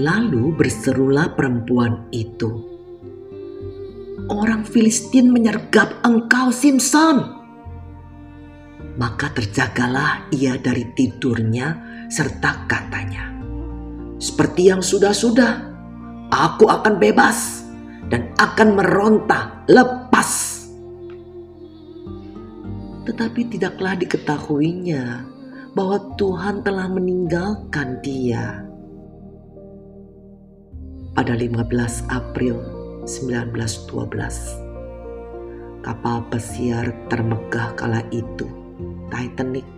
Lalu berserulah perempuan itu. Orang Filistin menyergap engkau Simpson. Maka terjagalah ia dari tidurnya serta katanya. Seperti yang sudah-sudah, aku akan bebas dan akan meronta lepas. Tetapi tidaklah diketahuinya bahwa Tuhan telah meninggalkan dia pada 15 April 1912. Kapal pesiar termegah kala itu, Titanic,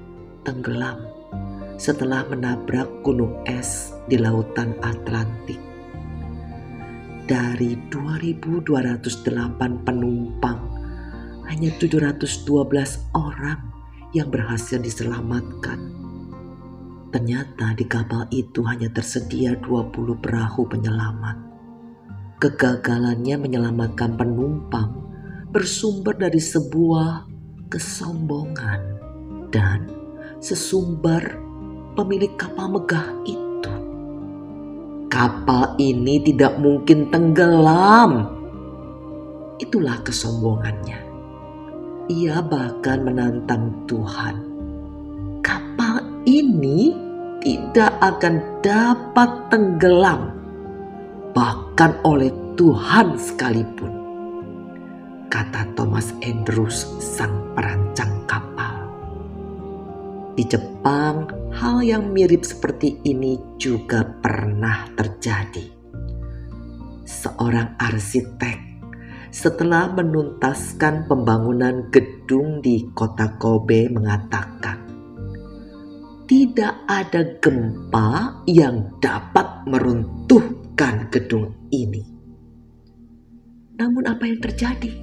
tenggelam setelah menabrak gunung es di lautan Atlantik. Dari 2.208 penumpang, hanya 712 orang yang berhasil diselamatkan Ternyata di kapal itu hanya tersedia 20 perahu penyelamat. Kegagalannya menyelamatkan penumpang bersumber dari sebuah kesombongan dan sesumbar pemilik kapal megah itu. Kapal ini tidak mungkin tenggelam. Itulah kesombongannya. Ia bahkan menantang Tuhan. Ini tidak akan dapat tenggelam, bahkan oleh Tuhan sekalipun, kata Thomas Andrews, sang perancang kapal. Di Jepang, hal yang mirip seperti ini juga pernah terjadi. Seorang arsitek setelah menuntaskan pembangunan gedung di kota Kobe mengatakan, tidak ada gempa yang dapat meruntuhkan gedung ini. Namun, apa yang terjadi?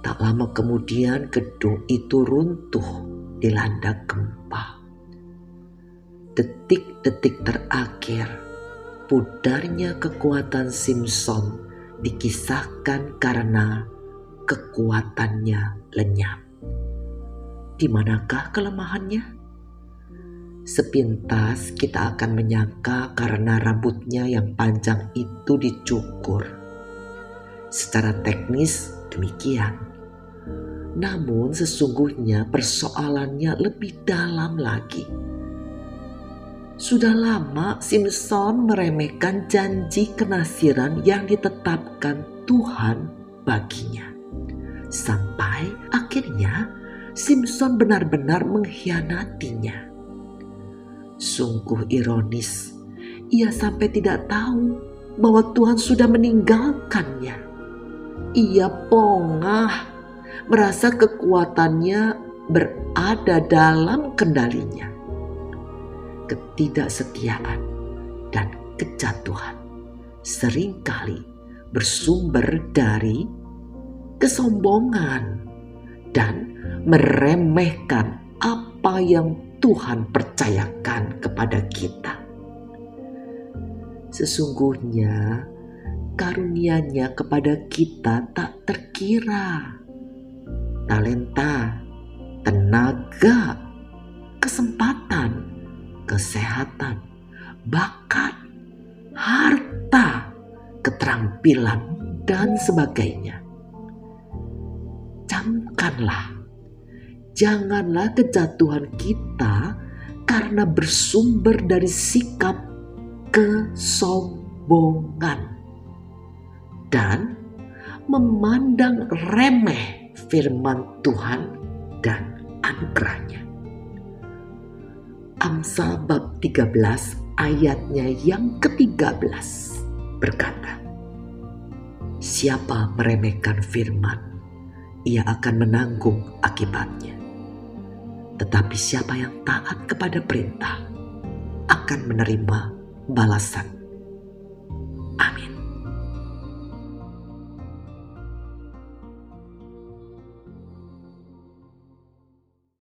Tak lama kemudian, gedung itu runtuh dilanda gempa. Detik-detik terakhir, pudarnya kekuatan Simpson dikisahkan karena kekuatannya lenyap. Di manakah kelemahannya? Sepintas kita akan menyangka karena rambutnya yang panjang itu dicukur. Secara teknis demikian. Namun sesungguhnya persoalannya lebih dalam lagi. Sudah lama Simpson meremehkan janji kenasiran yang ditetapkan Tuhan baginya. Sampai akhirnya Simpson benar-benar mengkhianatinya. Sungguh ironis, ia sampai tidak tahu bahwa Tuhan sudah meninggalkannya. Ia pongah, merasa kekuatannya berada dalam kendalinya. Ketidaksetiaan dan kejatuhan sering kali bersumber dari kesombongan dan meremehkan apa yang Tuhan percayakan kepada kita. Sesungguhnya karunia-Nya kepada kita tak terkira. Talenta, tenaga, kesempatan, kesehatan, bakat, harta, keterampilan, dan sebagainya. Camkanlah janganlah kejatuhan kita karena bersumber dari sikap kesombongan dan memandang remeh firman Tuhan dan anugerahnya. Amsal bab 13 ayatnya yang ke-13 berkata, Siapa meremehkan firman, ia akan menanggung akibatnya. Tetapi siapa yang taat kepada perintah akan menerima balasan